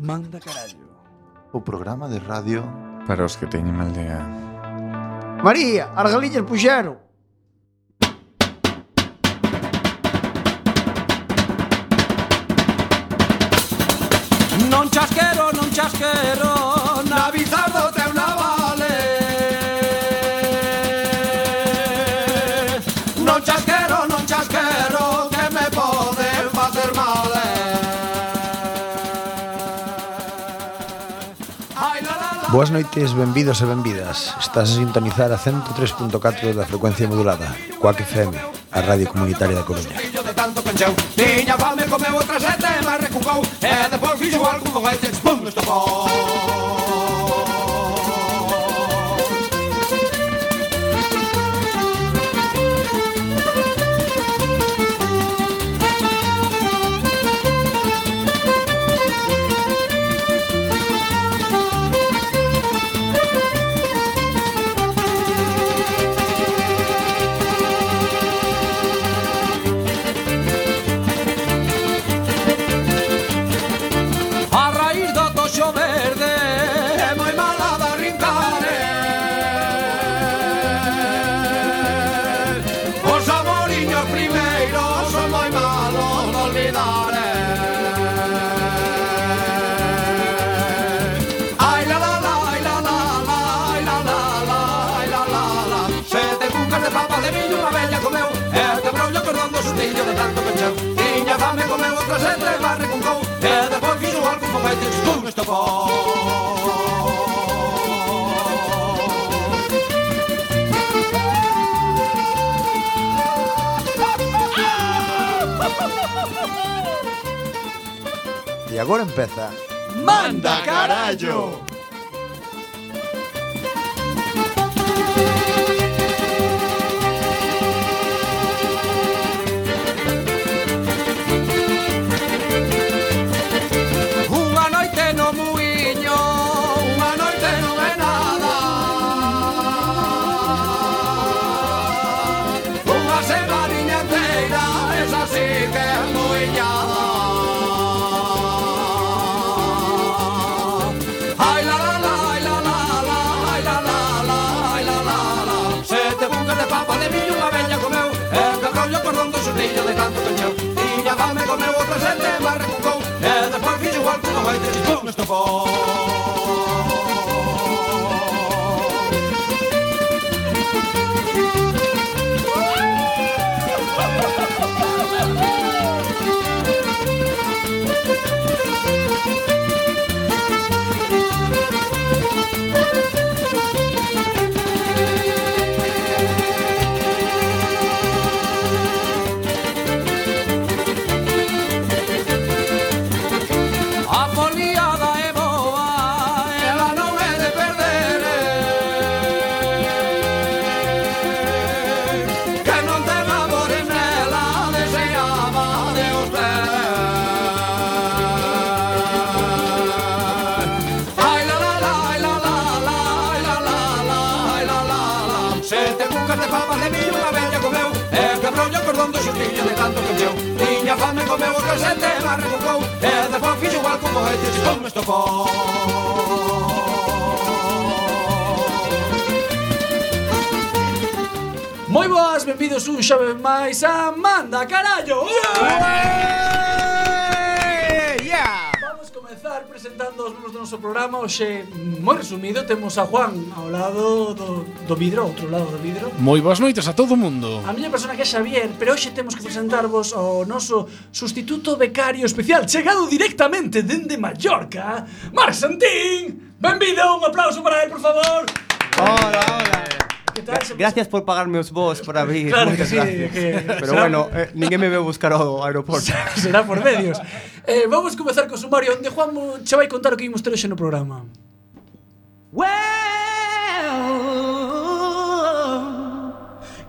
Manda Carallo. O programa de radio para os que teñen aldea. María, as galiñas puxeron. Non chasquero, non chasquero Boas noites, benvidos e benvidas. Estás a sintonizar a 103.4 da frecuencia modulada, Coac FM, a radio comunitaria da Coruña. de tanto pencheu Tiña fame, comeu outra sete, mas recucou E depois fixo algo con este, pum, estopou veces punst op E agora empeza Manda carallo! Vårt prosent er Marco, Nether for visual, og høyder i tungeste form. do xustiño de tanto que meu Tiña fame comeu o calcete, barra recucou E despois fixo igual como este si come estofou Moi boas, benvidos un xove máis a Manda Carallo! Yeah! do noso programa Oxe, moi resumido, temos a Juan Ao lado do, do vidro, outro lado do vidro. Moi boas noites a todo o mundo. A miña persona que é Xavier, pero hoxe temos que presentarvos O noso sustituto becario especial Chegado directamente dende Mallorca Marc Santín. Benvido, un aplauso para él, por favor. Hola, hola que tal? Gracias por pagarme os vos por abrir. Claro que sí, que Pero será... bueno, eh, ninguén me ve buscar ao aeroporto. será por medios. Eh, vamos comezar co sumario onde Juan che vai contar o que imos ter hoxe no programa. Well,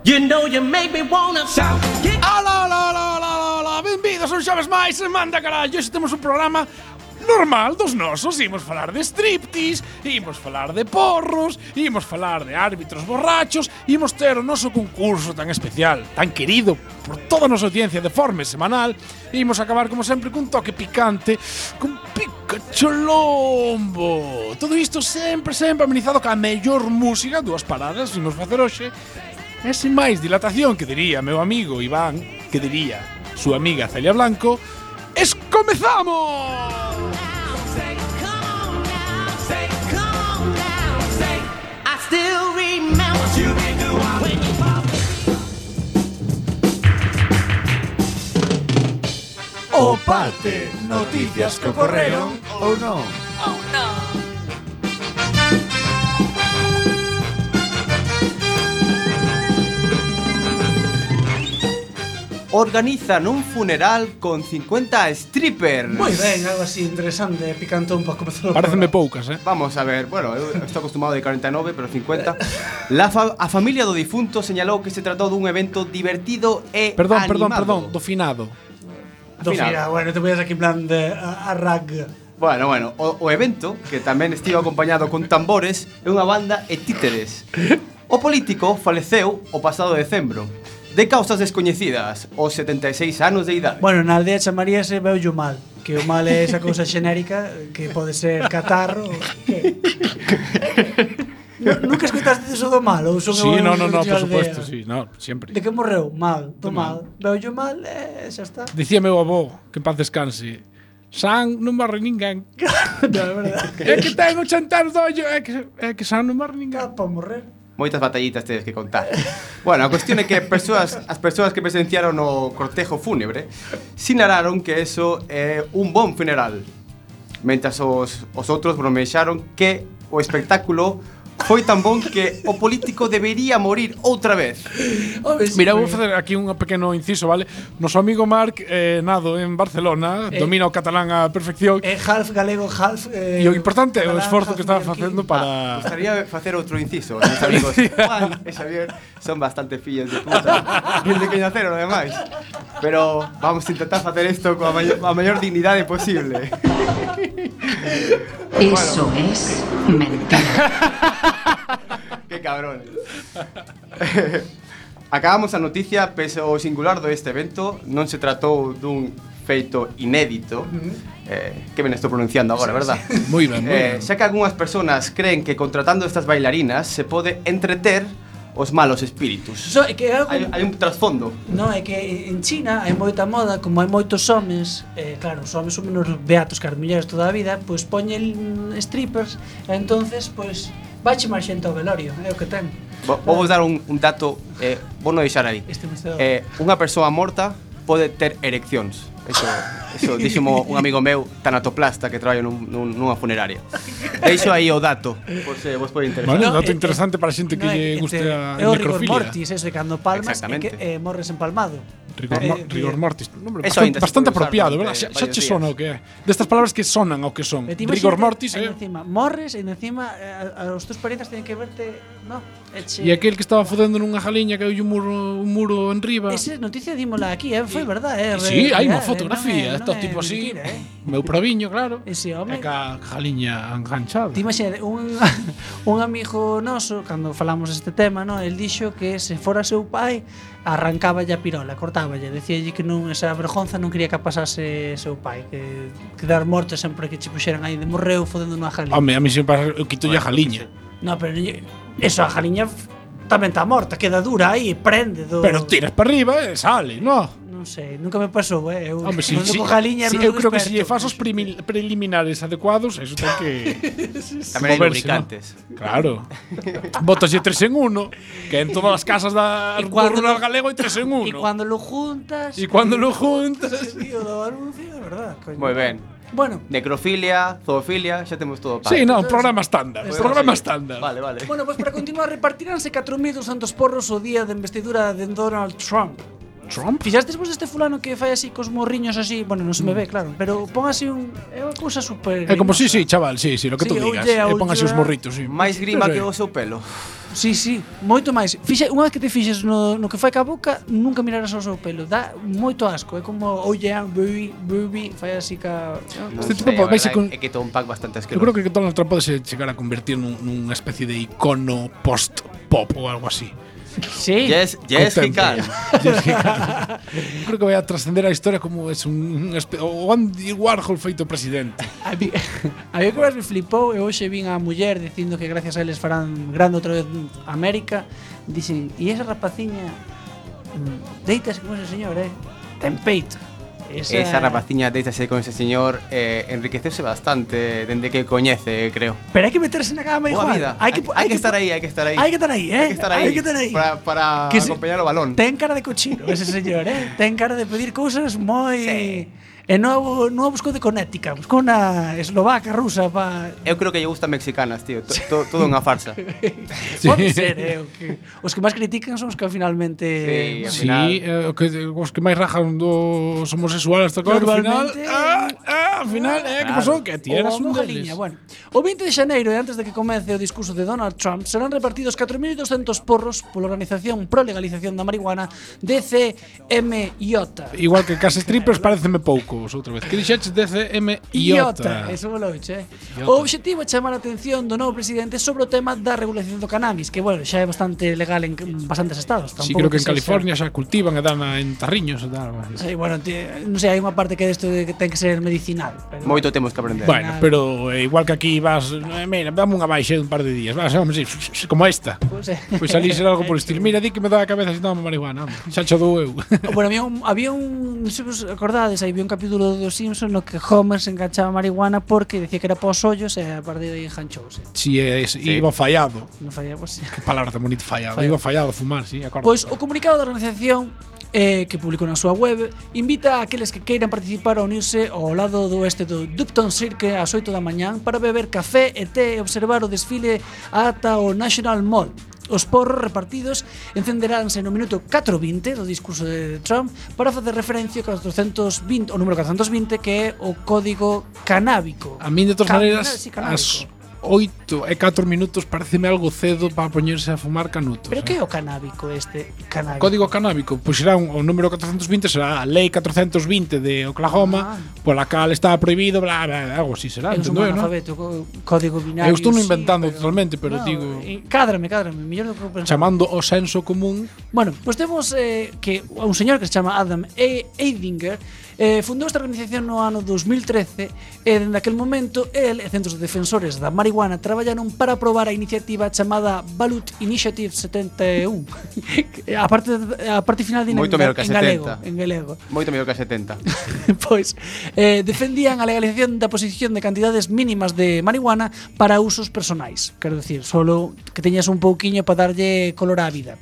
you know you make me wanna shout. Get... Hola, hola, hola, hola, benvidos un xoves máis, manda carallo, hoxe temos un programa normal dos nosos imos falar de striptease, imos falar de porros, imos falar de árbitros borrachos, imos ter o noso concurso tan especial, tan querido por toda a nosa audiencia de forma semanal, imos acabar como sempre cun toque picante, cun picacholombo. Todo isto sempre, sempre amenizado ca mellor música, dúas paradas, imos facer hoxe, e sin máis dilatación que diría meu amigo Iván, que diría súa amiga Celia Blanco, es comenzamos. O parte, noticias que ocorreron o non. Ou oh, non. organizan un funeral con 50 strippers. Moi ben, algo así interesante, picantón para comezar. Pareceme poucas, eh. Vamos a ver, bueno, eu estou acostumado de 49, pero 50. La fa a familia do difunto señalou que se tratou dun evento divertido e Perdón, animado. perdón, perdón, do finado. Do finado, bueno, te podes aquí en plan de a, a rag. Bueno, bueno, o, o evento, que tamén estivo acompañado con tambores, é unha banda e títeres. O político faleceu o pasado decembro de causas descoñecidas aos 76 anos de idade. Bueno, na aldea chamaríase Bello Mal, que o mal é esa cousa xenérica que pode ser catarro, que... Nunca escoitaste eso do mal? Ou son sí, no, no, no, por supuesto, sí, no, sempre. De que morreu? Mal, do, do mal. mal. Bello mal, eh, xa está. Dicía meu avó, que en paz descanse, San non morre ninguén. non, é verdade. É que ten 80 anos de ollo, é que, é que San non morre ninguén. Está para morrer moitas batallitas tedes que contar. Bueno, a cuestión é que persoas, as persoas que presenciaron o cortejo fúnebre sinalaron que eso é un bon funeral, mentras os, os outros bromexaron que o espectáculo foi tan bon que o político debería morir outra vez. Mira, vou facer aquí un pequeno inciso, vale? Noso amigo Marc eh, nado en Barcelona, eh, domina o catalán a perfección. É eh, half galego, half eh, E o importante é o esforzo que estaba facendo para ah, Gostaría facer outro inciso, meus amigos. Juan e Xavier son bastante fillos de puta. Desde que naceron, ademais. Pero vamos a intentar facer isto coa maior, a maior dignidade posible. Eso bueno. es mentira. Qué cabrón. Acabamos a noticia, pese ao singular do este evento, non se tratou dun feito inédito, eh, que ben estou pronunciando agora, sí, verdad? Sí. Muy ben, muy eh, ben. Xa que algunhas persoas creen que contratando estas bailarinas se pode entreter os malos espíritus. So, é que algo... hai, hai un trasfondo. No, é que en China hai moita moda, como hai moitos homes, eh, claro, os homes son menos beatos que as mulleres toda a vida, pois pues, poñen strippers, entonces, pois pues, Vache marxente ao velorio, é o que ten. Bo, vou dar un, un dato, eh, vou non deixar aí. Este eh, unha persoa morta pode ter ereccións. Eso, eso díximo un amigo meu tanatoplasta que traballa nun, nun, nunha funeraria. Deixo aí o dato, por se vos pode interesar. Vale, no, un dato eh, interesante eh, para xente eh, que no, lle eh, guste a necrofilia. É o rigor mortis, eso, cando palmas e que eh, morres empalmado rigor, eh, rigor eh, mortis. Nombre bastante, bastante apropiado, verdad? Xa, xa che sona o que é. Destas palabras que sonan ao que son. Rigor mortis, eh. Encima, morres e encima eh, os teus parentes teñen que verte, no? Eche. E aquel que estaba fodendo nunha jaliña que hai un muro un muro en riba. Esa noticia dímola aquí, eh, foi verdad, eh. Si, sí, hai unha eh, fotografía, estos tipo así. Eh. Meu proviño, claro. Ese home. E ca jaliña enganchada. Ti imaxínate un un amigo noso cando falamos este tema, no, el dixo que se fora seu pai arrancaba a pirola, cortaba Contáballe, decíalle que non esa vergonza non quería que a pasase seu pai, que, que dar morte sempre que che puxeran aí de morreu fodendo unha jaliña. Home, a mí sempre pasa, eu quito bueno, a jaliña. No, pero eso, a jaliña tamén está morta, queda dura aí, prende do Pero tiras para arriba e sale, no? Non sei, nunca me pasou, eh. Eu, si, non si, si, non sou creo que se lle faz os preliminares adecuados, eso ten que Tamén hai lubricantes. Claro. Botas de 3 en 1, que en todas as casas da rural galego hai 3 en 1. E cuando lo juntas... E cuando lo juntas. Tío, do anuncio, de verdad, coño. Moi ben. Bueno. Necrofilia, zoofilia, xa temos todo para. Sí, non, programa estándar, pues, programa sí. estándar. Vale, vale. Bueno, pues para continuar repartiránse 4.200 porros o día de investidura de Donald Trump. Trump? Fixastes vos este fulano que fai así cos morriños así, bueno, non se me mm. ve, claro, pero pon así un eh, é unha cousa super. É eh, como si, sí, si, sí, chaval, si, sí, si, sí, lo que sí, tú digas. Eh, oye, e pon así os ah. morritos, si. Sí. Máis grima sí, sé. que o seu pelo. Sí, sí, moito máis. Fixe, unha vez que te fixes no, no que fai ca boca, nunca mirarás ao seu pelo. Dá moito asco, é como, oh yeah, baby, baby, fai así ca... No, este tipo no, con... É que todo un pack bastante asqueroso. Eu creo que que todo nos pode chegar a convertir nun, nunha especie de icono post-pop ou algo así. Sí. Yes, yes he can. yes. Creo que vai a trascender a historia como es un, o Andy Warhol feito presidente. A mí, a mí que me flipou e hoxe vin a muller dicindo que gracias a eles farán grande outra vez América. Dicen, e esa rapaciña mm, deitas como ese señor, eh? Ten peito. Esa, esa rapaciña deítase con ese señor eh, enriquecese bastante dende que coñece, creo. Pero hai que meterse na cama, Boa vida. Hai que, hai, que, estar aí, hai que estar aí. Hai que estar aí, eh? Hai que estar aí. Hay que estar aí. ¿eh? Para, para que acompañar o balón. Ten cara de cochino ese señor, eh? Ten cara de pedir cousas moi... Sí. E non, non a buscou de Connecticut, buscou unha eslovaca rusa pa... Eu creo que lle gustan mexicanas, tío, to, to, todo unha farsa. sí. Pode ser, eh, o que, os que máis critican son os que finalmente... Sí, sí final... eh, que, os que máis rajan do, somos sexual está claro. Al final, ah, ah, al final, eh, que pasou? Que tiras un deles. Bueno, o 20 de xaneiro e antes de que comece o discurso de Donald Trump serán repartidos 4.200 porros pola organización pro legalización da marihuana DCMJ. Igual que case strippers pareceme poucos outra vez. Que dixeches DCMIOTA. Eso volo che. O obxectivo é chamar a atención do novo presidente sobre o tema da regulación do cannabis, que bueno, xa é bastante legal en bastantes estados. Tampouco sí, creo que en California xa cultivan e dan en tarriños e tal. Sí, bueno, non sei, hai unha parte que desto de que ten que ser medicinal. Pero... Moito temos que aprender. Bueno, pero eh, igual que aquí vas, eh, mira, dame unha baixa de eh, un par de días, vas, vamos, sí, como esta. Pois pues, pois eh. pues ali será algo por estilo. Mira, di que me dá a cabeza se toma marihuana. Xa cho dou eu. bueno, había un, había un, non sei vos acordades, había un capítulo dos Simpsons no que Homer se enganchaba marihuana porque decía que era para os ollos e a partir de aí enganchouse. Si, eh, é, sí. iba fallado. No fallaba, pues, pois sí. Que palabra tan bonita, fallado. fallado. Iba fallado a fumar, si, sí, acordo. Pois pues, o comunicado da organización eh, que publicou na súa web invita a que aqueles que queiran participar a unirse ao lado do este do Dupton Cirque ás 8 da mañán para beber café e té e observar o desfile ata o National Mall. Os porros repartidos encenderánse no minuto 4.20 do discurso de Trump para facer referencia ao 420, o número 420 que é o código canábico. A min de todas maneiras as 8 minuto e 4 minutos pareceme algo cedo para poñerse a fumar canutos. Pero eh? que é o canábico este? Canábico. Código canábico, pois será un, o número 420 será a lei 420 de Oklahoma, ah. pola cal está prohibido, bla, bla, algo así será, Eu entendo, non? alfabeto, código binario. Eu estou no inventando pero, totalmente, pero no, digo eh, Cádrame, cádrame, mellor do que pensaba. Chamando o senso común. Bueno, pois pues temos eh, que un señor que se chama Adam e Eidinger eh, fundou esta organización no ano 2013 e eh, aquel momento el e centros de defensores da marihuana traballaron traballaron para aprobar a iniciativa chamada Balut Initiative 71. a parte a parte final de Moito mellor que en 70. galego, en galego. Moito mellor que a 70. pois eh, defendían a legalización da posición de cantidades mínimas de marihuana para usos personais, quero decir, solo que teñas un pouquiño para darlle color á vida.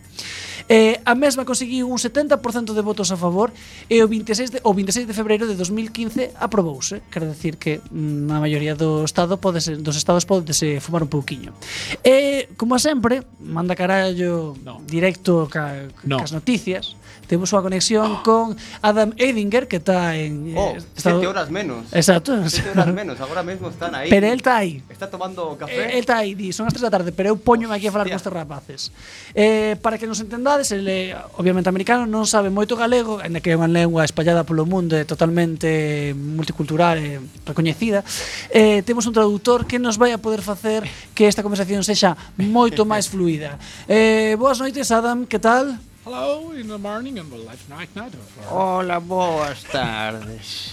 Eh, a mesma conseguiu un 70% de votos a favor e o 26 de, o 26 de febreiro de 2015 aprobouse, Quero decir que mm, na maioría do estado pode ser, dos estados podese fumar un pouquiño. E, como a sempre, manda carallo no. directo ca, no. cas noticias. Temos unha conexión oh. con Adam Edinger que está en eh, oh, eh, estado... sete horas menos. Exacto. Sete horas menos, agora mesmo están aí. Pero el está aí. Está tomando café. Eh, el está aí, di, son as 3 da tarde, pero eu poñome aquí a falar con estes rapaces. Eh, para que nos entendades, ele eh, obviamente americano non sabe moito galego, en que é unha lengua espallada polo mundo, e totalmente multicultural e recoñecida. Eh, temos un traductor que nos vai a poder facer que esta conversación sexa moito máis fluida. Eh, boas noites, Adam, que tal? Hello in the morning and the life night night. Hola, boas tardes.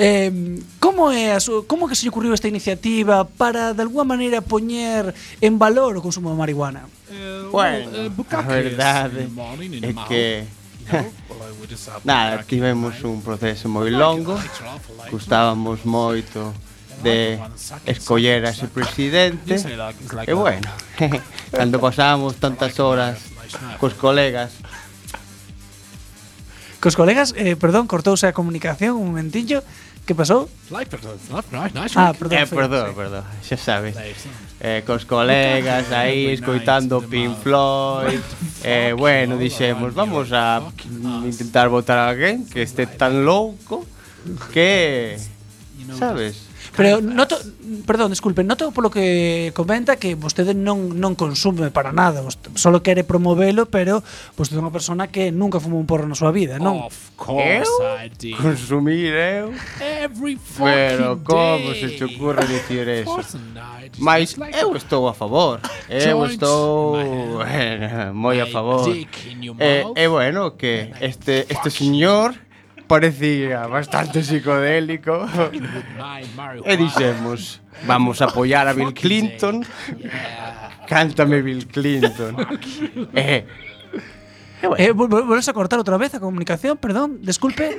eh, como é a súa, como que se lle ocurriu esta iniciativa para de alguma maneira poñer en valor o consumo de marihuana? Eh, bueno, eh, a verdade é que Nada, tivemos un proceso moi longo Gustábamos moito de escoller a ese presidente E eh, bueno, cando pasábamos tantas horas cos colegas. Cos colegas, eh, perdón, cortouse a comunicación un momentillo. Que pasou? Life, perdón, nice, nice ah, perdón, eh, perdón, sí. perdón, xa sabes. Eh, cos colegas aí escoitando Pink Floyd. Eh, bueno, dixemos, vamos a intentar votar a alguén que este tan louco que sabes? Pero noto, perdón, disculpe, noto polo que comenta que vostede non non consume para nada, solo quere promovelo, pero vostede é unha persona que nunca fumou un porro na súa vida, non? Of course eu? I did. Consumir eu? Every fucking Pero como se te ocurre dicir eso? Mais like eu estou a favor. eu estou eh, moi a favor. E eh, eh, bueno que este este señor parecía bastante psicodélico. E dixemos, vamos a apoiar a Bill Clinton. Cántame Bill Clinton. Eh, Eh, vol- vol- volves a cortar outra vez a comunicación, perdón, disculpe.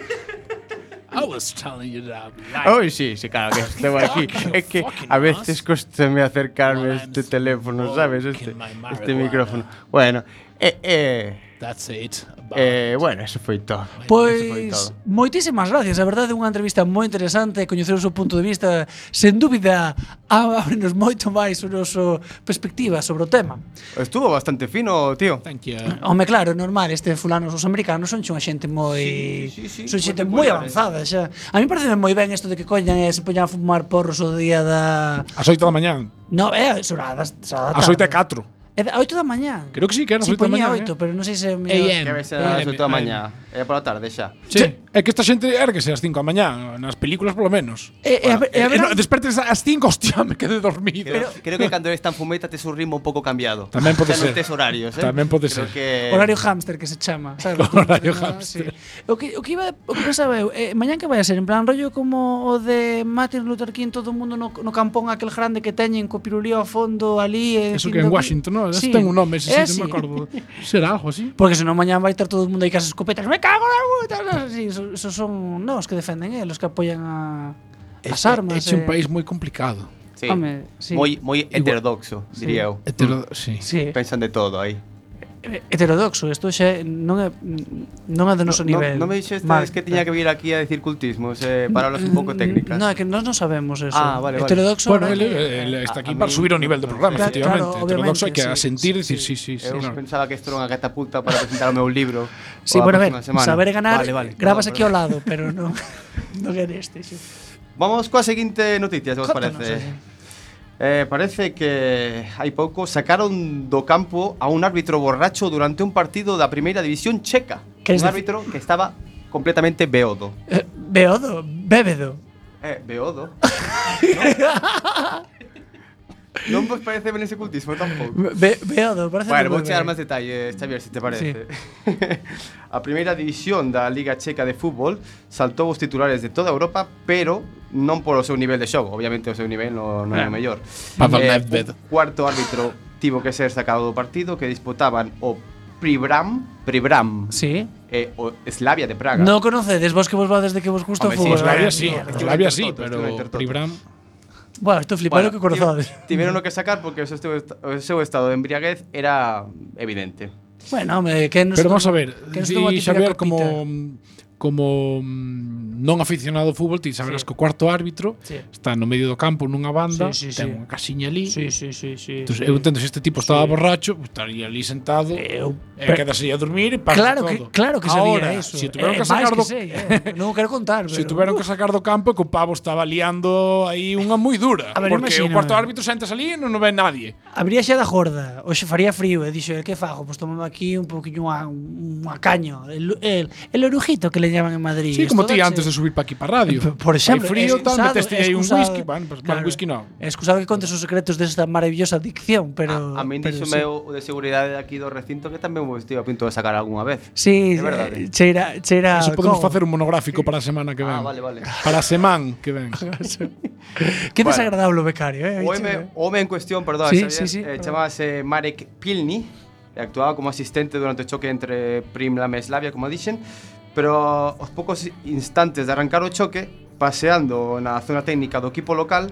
I was telling you that. Oh, sí, sí, claro que estou aquí. É que a veces costame acercarme a este teléfono, sabes? Este, este micrófono. Bueno, eh, eh, That's it. Eh, bueno, eso foi todo. Pois, eso foi pois, todo. moitísimas gracias. A verdade, unha entrevista moi interesante, coñecer o seu punto de vista, sen dúbida, ábrenos moito máis o noso perspectiva sobre o tema. Estuvo bastante fino, tío. Thank you. Home, claro, normal, este fulanos os americanos son unha xente moi... Sí, sí, sí, son xente moi eh. avanzada xa. A mí parece moi ben isto de que coñan e se poñan a fumar porros o día da... As 8 da mañán. No, é, eh, sobre a, a, a, a, a, A 8 da mañá. Creo que sí, que era sí, 8 da mañá. 8, eh? pero non sei se... Mellor... Que ves a 8 da mañá. É pola tarde xa. Sí. sí. É que esta xente erguese ás 5 da mañá, nas películas polo menos. Eh, bueno, eh, eh, no, despertes ás 5, hostia, me quedé dormido. Pero, creo que cando eres tan fumeta tes un ritmo un pouco cambiado. Tamén pode ser. Tes horarios, eh? Tamén pode ser. Que... Horario hamster que se chama. ¿sabes? Horario hamster. Sí. O, que, o, que iba, o que pensaba eu, eh, mañán que vai a ser? En plan, rollo como o de Martin Luther King, todo o mundo no, no campón aquel grande que teñen co pirulío a fondo ali. Eh, Eso que en Washington, non? Sí. Ten un nome, se, si, sí. Eh, non me acordo. Será algo así. Porque senón mañán vai estar todo o mundo aí cas escopetas. Me cago na puta. Así, Esos son nós os que defenden, eh, los que apoian a as armas. É, é un eh. país moi complicado. Sí. Home, sí. Moi moi heterodoxo, diría sí. eu. Hetero, sí. sí. Pensan de todo aí heterodoxo, isto xa non é non é do noso no, nivel. Non no me dixestes que tiña que vir aquí a decir cultismos, eh, palabras un pouco mm, técnicas. Non, é que nós non sabemos eso. Ah, vale, vale. Heterodoxo Bueno, él, él está aquí ah, para subir o nivel do programa, claro, efectivamente. Claro, heterodoxo hai que sí, asentir e sí, dicir sí, sí, sí. Eu claro. pensaba que isto era unha catapulta para presentar o meu libro. Sí, bueno, a ver, semana. saber ganar, vale, vale. grabas no, aquí ao lado, pero non non é deste, sí. Vamos coa seguinte noticia, se vos parece. Contanos, eh, parece que hai pouco sacaron do campo a un árbitro borracho durante un partido da primeira división checa. Que un árbitro que estaba completamente beodo. Eh, beodo, bébedo. Eh, beodo. ¿No? Non vos parece ben ese cultismo tampouco? Ve, veado, parece Bueno, vou chegar máis detalles, Xavier, se te parece. Sí. a primeira división da Liga Checa de Fútbol saltou os titulares de toda Europa, pero non polo seu nivel de xogo. Obviamente o seu nivel non, non é o mellor. Eh, o cuarto árbitro tivo que ser sacado do partido que disputaban o Pribram, Pribram. Sí. Eh, o Slavia de Praga. Non conocedes vos que vos va desde que vos gusta o fútbol. Sí, Slavia sí, Slavia sí, pero Pribram. Bueno, estou flipando bueno, que corozades. Tiveron que sacar porque o seu, o seu estado de embriaguez era evidente. Bueno, home, que nos Pero vamos a ver, que nos si Xavier como como mm, non aficionado ao fútbol, ti saberás sí. que o cuarto árbitro sí. está no medio do campo nunha banda, sí, sí, ten sí. unha casiña ali. Sí, sí, sí, sí, Entonces, sí. eu entendo se este tipo estaba sí. borracho, estaría ali sentado, eu, e pero... quedase a dormir e pasa claro todo. Que, claro que Ahora, sabía eso. Se si tuveron eh, que sacar do... que sei, eh. non quero contar, pero... Se si tuveron que sacar do campo que o pavo estaba liando aí unha moi dura, ver, porque imagíname. o cuarto árbitro sentas ali e non o ve nadie. Habría xa da jorda, hoxe faría frío, e dixo, que fago? Pois pues tomame aquí un poquinho unha, unha caño, el, el, el orujito que le llaman en Madrid. Sí, como ti antes de subir para aquí para radio. Por exemplo, Hai frío, tal, meteste aí un whisky, bueno, pues, bueno, whisky no. Excusado que contes os secretos desta maravillosa dicción, pero A, a min díxome sí. o de seguridade de aquí do recinto que tamén vos estive a punto de sacar algunha vez. Sí, É verdade. eh, cheira, cheira Eso podemos facer un monográfico para a semana que ven. Ah, vale, vale. Para a semana que ven. Que Bueno. desagradable o becario, eh? O home, o home en cuestión, perdón, Sí, Xavier, sí, sí, eh, perdón. chamábase Marek Pilny e actuaba como asistente durante o choque entre Primlam e Slavia, como dixen, pero aos poucos instantes de arrancar o choque, paseando na zona técnica do equipo local,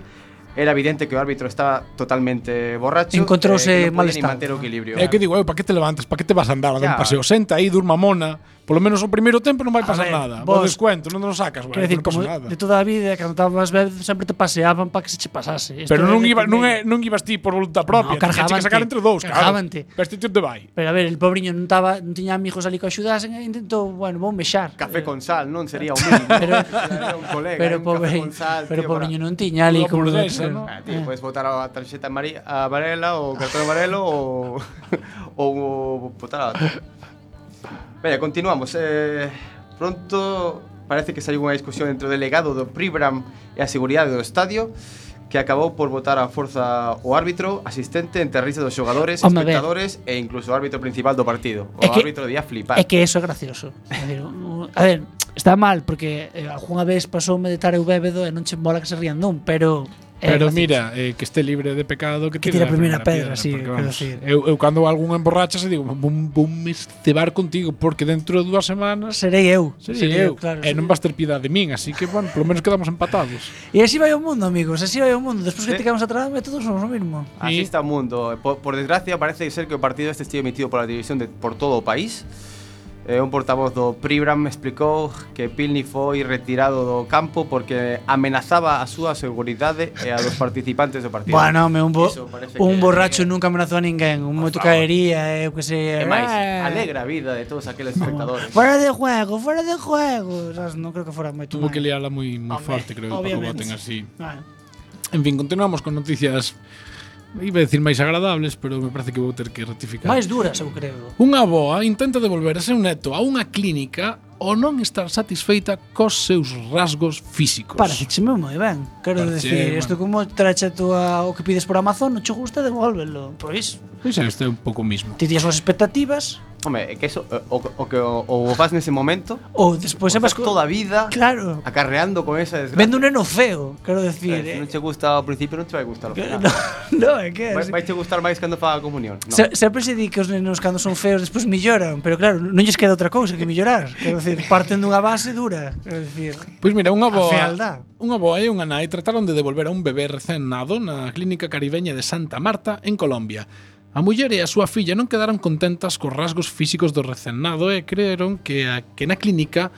era evidente que o árbitro estaba totalmente borracho. Encontrouse eh, no mal estado. manter o equilibrio. É eh, que digo, eu, para que te levantas, para que te vas a andar a dar un paseo? Senta aí, durma mona. Polo menos o primeiro tempo non vai pasar ver, nada. Vos, o descuento, non nos sacas, bueno, decir, non como nada. De toda a vida, cando estabas ben, sempre te paseaban para que se che pasase. Esto Pero non, iba, non, é, non ibas ti por voluntad propia, no, tiñas que sacar entre dous, cargavante. claro. este tío te vai. Pero a ver, el pobriño non, taba, non tiña amigos ali que axudasen, intentou, bueno, vou mexar. Café con sal, non sería o mínimo. pero, un colega, pero, pobre, sal, pero tío, pobriño non tiña ali como... Purdesa, ¿no? ah, tío, puedes podes botar a tarxeta amarela, ou cartón amarelo, ou botar a Veña, continuamos. Eh, pronto parece que saiu unha discusión entre o delegado do Pribram e a seguridade do estadio que acabou por votar a forza o árbitro asistente entre a risa dos xogadores, Home, espectadores e incluso o árbitro principal do partido. O é que, árbitro día flipar. É que eso é gracioso. A ver, a ver está mal porque eh, algunha vez pasoume de estar eu bébedo e non che mola que se rían dun, pero Pero eh, mira, eh, que este libre de pecado que, que tira a primeira, pedra, pedra sí, porque, vamos, decir. Eu, eu cando algún emborracha se digo, vou me cebar contigo porque dentro de dúas semanas serei eu, serei, serei eu, claro, e eh, non vas ter piedade de min, así que bueno, polo menos quedamos empatados. E así vai o mundo, amigos, así vai o mundo. Despois ¿Sí? que eh. te quedamos atrás, todos somos o mismo. Así está o mundo. Por, por desgracia parece ser que o partido este estivo emitido pola televisión de, por todo o país. Eh, un portavoz do Pribram explicou que Pilni foi retirado do campo porque amenazaba a súa seguridade e a dos participantes do partido. Bueno, me un, bo, un borracho que... nunca amenazou a ninguén, un moito caería, eh, eu que sei. Eh. E máis, eh. alegra a vida de todos aqueles espectadores. Fora de juego, fora de juego. Sabes, non creo que fora moito Tuvo que liarla moi moi forte, creo, que Paco Boten así. Vale. En fin, continuamos con noticias iba a decir máis agradables, pero me parece que vou ter que rectificar. Máis duras, eu creo. Unha boa intenta devolver a seu neto a unha clínica ou non estar satisfeita cos seus rasgos físicos. Pareceme moi ben. Quero Parece, decir, bueno. isto como tracha túa o que pides por Amazon, non che gusta, devólvelo. Pois, pois isto é un pouco mismo. Ti tías unhas expectativas, Home, é que eso, eh, o, o que o, o vas nese momento Ou despois o vas toda a vida Claro. Acarreando con esa desgracia. Vendo un neno feo, quero decir eh, eh. Non che gusta ao principio non te vai gustar ao final. No, no é que vai, vai che gustar máis cando faga a comunión no. Se, Sempre se di que os nenos cando son feos despois melloran Pero claro, non lles queda outra cousa que mellorar. Quero decir, parten dunha base dura Quero decir Pois pues mira, unha boa fealdad Unha boa e unha nai trataron de devolver a un bebé recén nado na clínica caribeña de Santa Marta en Colombia. A muller e a súa filla non quedaron contentas cos rasgos físicos do recennado e creeron que, a, que na clínica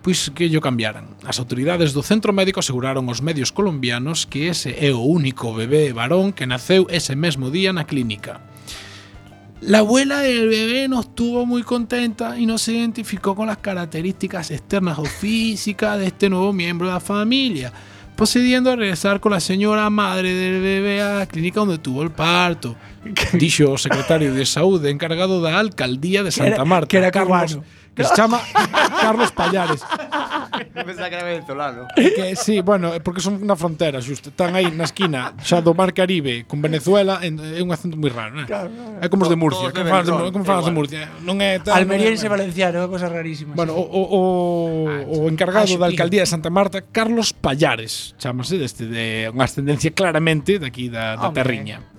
pois que llo cambiaran. As autoridades do centro médico aseguraron aos medios colombianos que ese é o único bebé varón que naceu ese mesmo día na clínica. La abuela del bebé no estuvo muy contenta y no se identificó con las características externas o físicas de este nuevo miembro de la familia procediendo a regresar con la señora madre del bebé a la clínica donde tuvo el parto. Dicho secretario de Salud encargado da alcaldía de Santa era- Marta, que era Carlos, cubano. que se chama Carlos Pallares. Pensaba que era venezolano. Que, sí, bueno, porque son na frontera, xusto. Están aí na esquina xa do Mar Caribe con Venezuela, en, é un acento moi raro, né? É como os de Murcia, como falas de, como falas de Murcia. Non é tal, Almeriense non é, valenciano, é cousa rarísima. Bueno, o, o, ah, o, o encargado ah, da alcaldía de Santa Marta, Carlos Pallares, chámase deste de unha ascendencia claramente daqui da, da Terriña.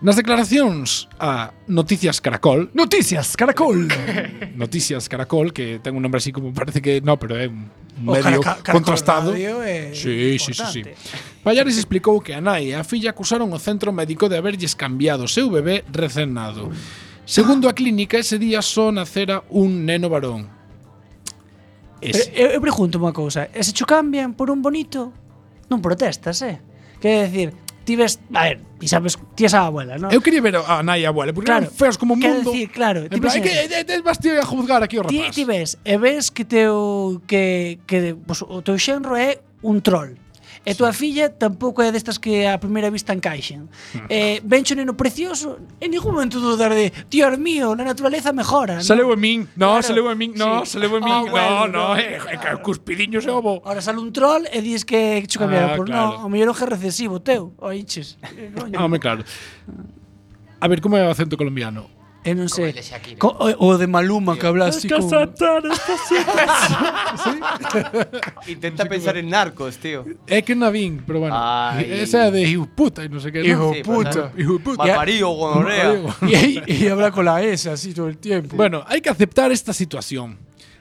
Nas declaracións a Noticias Caracol. Noticias Caracol. Noticias Caracol que ten un nombre así como parece que no, pero é un oh, medio cara, contrastado. é sí, sí, sí, sí. Pallares explicou que a nai e a filla acusaron o centro médico de haberlles cambiado o seu bebé recén nado Segundo a clínica, ese día só nacera un neno varón. Ese. Eu, eu pregunto unha cousa, e se cho cambian por un bonito, non protestas, eh? Quer decir, ti ves, a ver, ti sabes, ti esa abuela, non? Eu quería ver a nai e a abuela, porque claro, eran feos como o mundo. Decir, claro, ti ves, que te vas a juzgar aquí o rapaz. Ti, ti ves, e ves que teu que que pues, o teu xenro é un troll. E tua filla tampouco é destas que a primeira vista encaixen. eh, vencho neno precioso, en ningún momento dudar de, dios mío, na naturaleza mejora. Saleu en a min, no, claro. saleu a min, no, sí. saleu a min, oh, bueno, no, no, é eh, eh, que claro. cuspidiño e ovo. Ahora sale un troll e dis que chu cambiado, ah, por claro. no, o mellor oje recesivo, teu, oiches. Eh, Home, claro. A ver, como é o acento colombiano? Eu non sei. Co, o, o de Maluma que hablaste con... Intenta pensar en narcos, tío. É que na vin, pero bueno. Ai. Esa é de hijo puta e non sei que. Hijo ¿no? Sí, puta. Hijo puta. Malparío, gonorrea. y, y habla con la S así todo el tiempo. Bueno, hai que aceptar esta situación.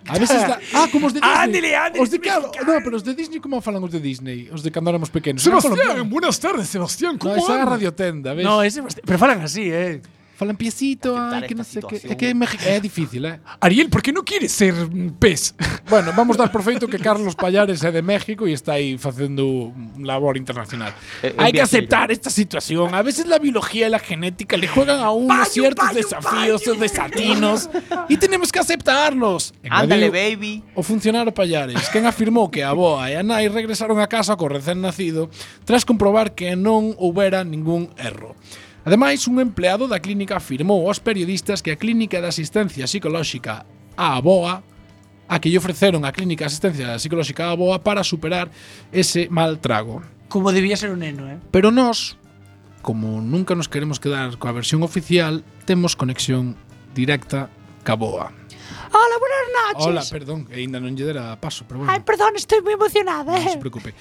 A veces la... Ah, como os de Disney. Ándele, ándele, Os de claro, no, pero os de Disney como falan os de Disney? Os de cando éramos pequenos. Colombianos. buenas tardes, Sebastián. No, esa é a radiotenda, ves? No, ese, pero falan así, eh. Falan piecito, ai, que non sei que. É situación. que é, México, é difícil, eh. Ariel, por que non quieres ser pez? Bueno, vamos dar por feito que Carlos Pallares é de México e está aí facendo labor internacional. Eh, Hay que aceptar esta situación. A veces la biología y la genética le juegan a uno ciertos desafíos o desatinos y tenemos que aceptarlos. Ándale, baby. O funcionario Pallares, quen afirmou que a boa e a nai regresaron a casa co recén nacido tras comprobar que non houbera ningún erro. Ademais, un empleado da clínica afirmou aos periodistas que a clínica de asistencia psicolóxica a Aboa a que lle ofreceron a clínica de asistencia psicolóxica a Aboa para superar ese mal trago. Como debía ser un neno, eh? Pero nós, como nunca nos queremos quedar coa versión oficial, temos conexión directa ca Boa. Hola, buenas noches. Hola, perdón, ainda non lle dera paso, pero bueno. Ai, perdón, estoy moi emocionada. Non eh? se preocupe.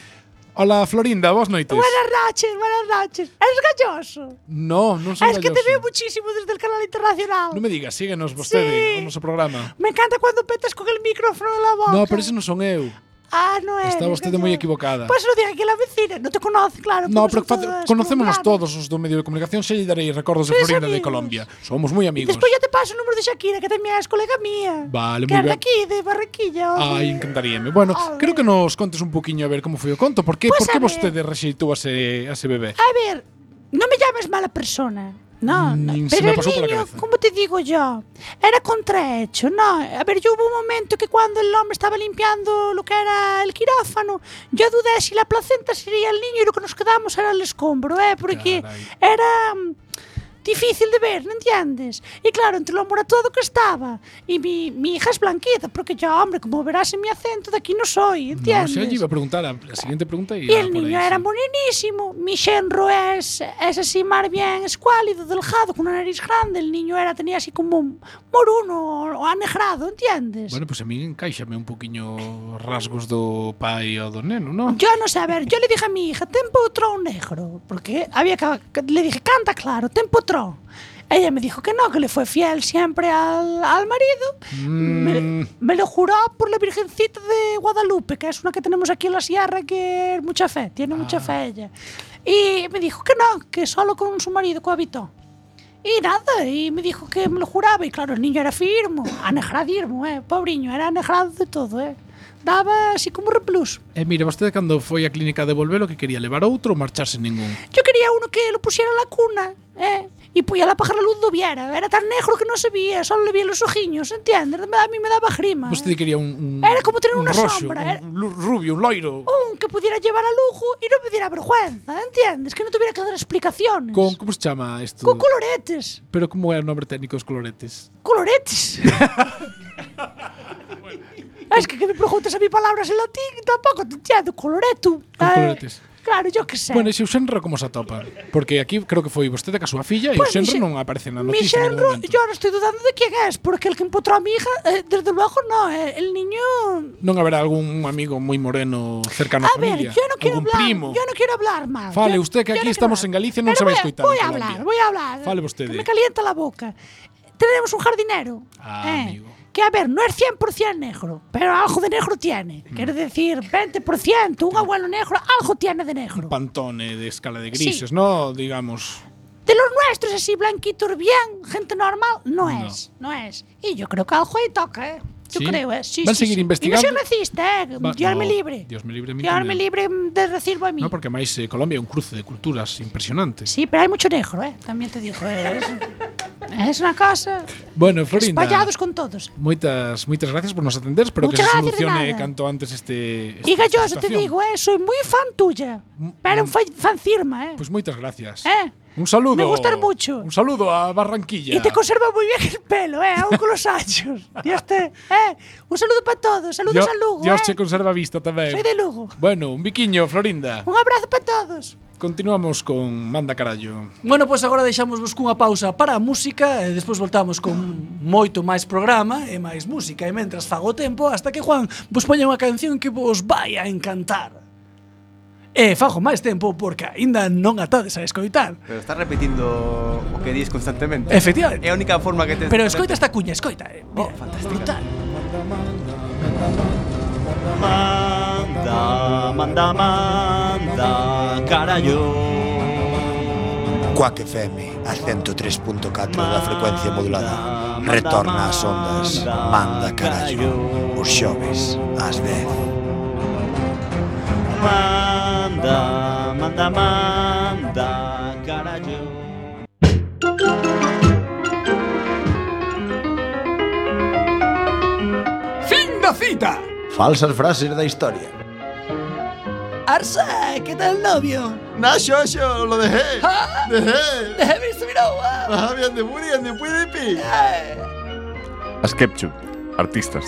Hola, Florinda, boas noites. Buenas noches, buenas noches. Eres galloso? No, non son Es galloso. que te veo muchísimo desde el canal internacional. Non me digas, síguenos vostede sí. o noso programa. Me encanta cando petas con el micrófono na boca. No, pero ese non son eu. Ah, no é. Está vostede moi equivocada. Pois lo diga que la vecina, non te conoce, claro. No, pero todas, conocémonos todos os do medio de comunicación, xa lle darei recordos de Florinda de Colombia. Somos moi amigos. Despois ya te paso o número de Shakira, que tamén é colega mía. Vale, moi ben. Aquí, de Barranquilla. Ai, ah, encantaríame. Bueno, creo que nos contes un poquinho a ver como foi o conto. Por que, pues por que vostede rexeitou a ese, a ese bebé? A ver, non me llames mala persona. No, Nin no. Pero el niño, como te digo yo, era contrahecho, no? A ver, yo hubo un momento que cuando el hombre estaba limpiando lo que era el quirófano, yo dudé si la placenta sería el niño y lo que nos quedamos era el escombro, ¿eh? Porque Caray. era... difícil de ver, ¿no entiendes? Y claro, entre lo moratudo que estaba y mi, mi hija es blanquita, porque yo, hombre, como verás en mi acento, de aquí no soy, No, ¿entiendes? xa lle iba a preguntar a, a siguiente pregunta e Y el niño era morenísimo. Mi xenro es, es así más bien escuálido, delgado, con una nariz grande. El niño era tenía así como un moruno o anegrado, ¿entiendes? Bueno, pues a mí encaixame un poquinho rasgos do pai ou do neno, ¿no? Yo no sé, a ver, yo le dije a mi hija, ten potrón negro, porque había que, le dije, canta claro, ten potrón. Ella me dijo que no, que le fue fiel siempre al, al marido. Me, me lo juró por la Virgencita de Guadalupe, que es una que tenemos aquí en la sierra, que es mucha fe, tiene mucha fe ella. Y me dijo que no, que solo con su marido cohabitó. Y nada, y me dijo que me lo juraba. Y claro, el niño era firmo, anegradismo, eh. Pobriño, era anegrado de todo, eh. Daba así como replus. E mire, vostede cando foi á clínica de volver o que quería levar outro ou marcharse ningún? Yo quería uno que lo pusiera en la cuna, ¿eh? Y pues a la pajar la luz lo viera. Era tan negro que no se veía, solo le veía los ojiños, ¿entiendes? A mí me daba grima. Vostede quería un, un Era como tener un una roxo, sombra, era- un rubio, un loiro. Un que pudiera llevar a lujo y no me diera vergüenza, ¿entiendes? Que no tuviera que dar explicaciones. Con, como se chama isto? Con coloretes. Pero como é o nombre técnico dos coloretes? Coloretes. es que que me preguntas a mí palabras en latín tampoco te entiendo. Coloreto. Con Eh, coloretes. Claro, yo que sé. Bueno, e o Xenro como se atopa? Porque aquí creo que foi vostede que a súa filla pues, e o Xenro non aparece na noticia. Mi Xenro, yo non estou dudando de quen é, porque el que empotrou a mi hija, eh, desde luego no, eh, el niño... Non haberá algún amigo moi moreno cercano a, a familia. A ver, yo no quiero hablar, primo. yo no quiero hablar mal. Fale, yo, usted que aquí no estamos hablar. en Galicia non Pero se vai escoitar. Voy a hablar, voy a hablar. Fale vostede. Que me calienta la boca. Tenemos un jardinero. Ah, eh. amigo. Que a ver, no es 100% negro, pero algo de negro tiene. Quiere decir, 20%, un abuelo negro, algo tiene de negro. Pantone de escala de Sí. grises, no, digamos. De los nuestros, así blanquitos bien, gente normal, no, No. es, no es. Y yo creo que algo ahí toca, ¿eh? Yo sí. creo, eh. Sí, Van sí, seguir sí. investigando. Y no soy racista, eh. Va, Dios no, me libre. Dios me libre. Dios me libre mm, de decirlo a mí. No, porque máis eh, Colombia é un cruce de culturas impresionante. Sí, pero hai mucho negro, eh. También te digo, eh. Es una cosa. Bueno, Florinda. Espallados con todos. Moitas moitas gracias por nos atender, espero Muchas que se solucione canto antes este esta, Y galloso te digo, eh, soy muy fan tuya. Mm, pero mm. un fan firma, eh. Pues moitas gracias. Eh. Un saludo. Me gustar mucho. Un saludo a Barranquilla. Y te conserva muy bien el pelo, eh, aún con los años. Dios te, eh, un saludo para todos. Saludos Yo, a Lugo. Dios eh. te conserva vista tamén. Soy de Lugo. Bueno, un biquiño, Florinda. Un abrazo para todos. Continuamos con Manda Carallo. Bueno, pois pues agora deixamos vos cunha pausa para a música e despois voltamos con moito máis programa e máis música e mentras fago tempo hasta que Juan vos poña unha canción que vos vai a encantar. E fago máis tempo porque aínda non atades a escoitar. Pero estás repetindo o que dis constantemente. Efectivamente. É a única forma que te... Pero escoita esta cuña, escoita. Eh. Oh, Mira, oh, fantástica. Brutal. Manda, manda, manda, carallo. Quack FM, a 103.4 da frecuencia modulada. Retorna ás ondas, manda carallo, os xoves ás 10. manda, manda, manda, caralho. Fin de cita. Falsas frases da historia. Arsa, ¿qué tal novio? Nacho, yo lo dejé. ¿Ah? Dejé. Dejé mi subiragua. Ah, bien de muri, bien de puidipi. Askepchu, eh. artistas.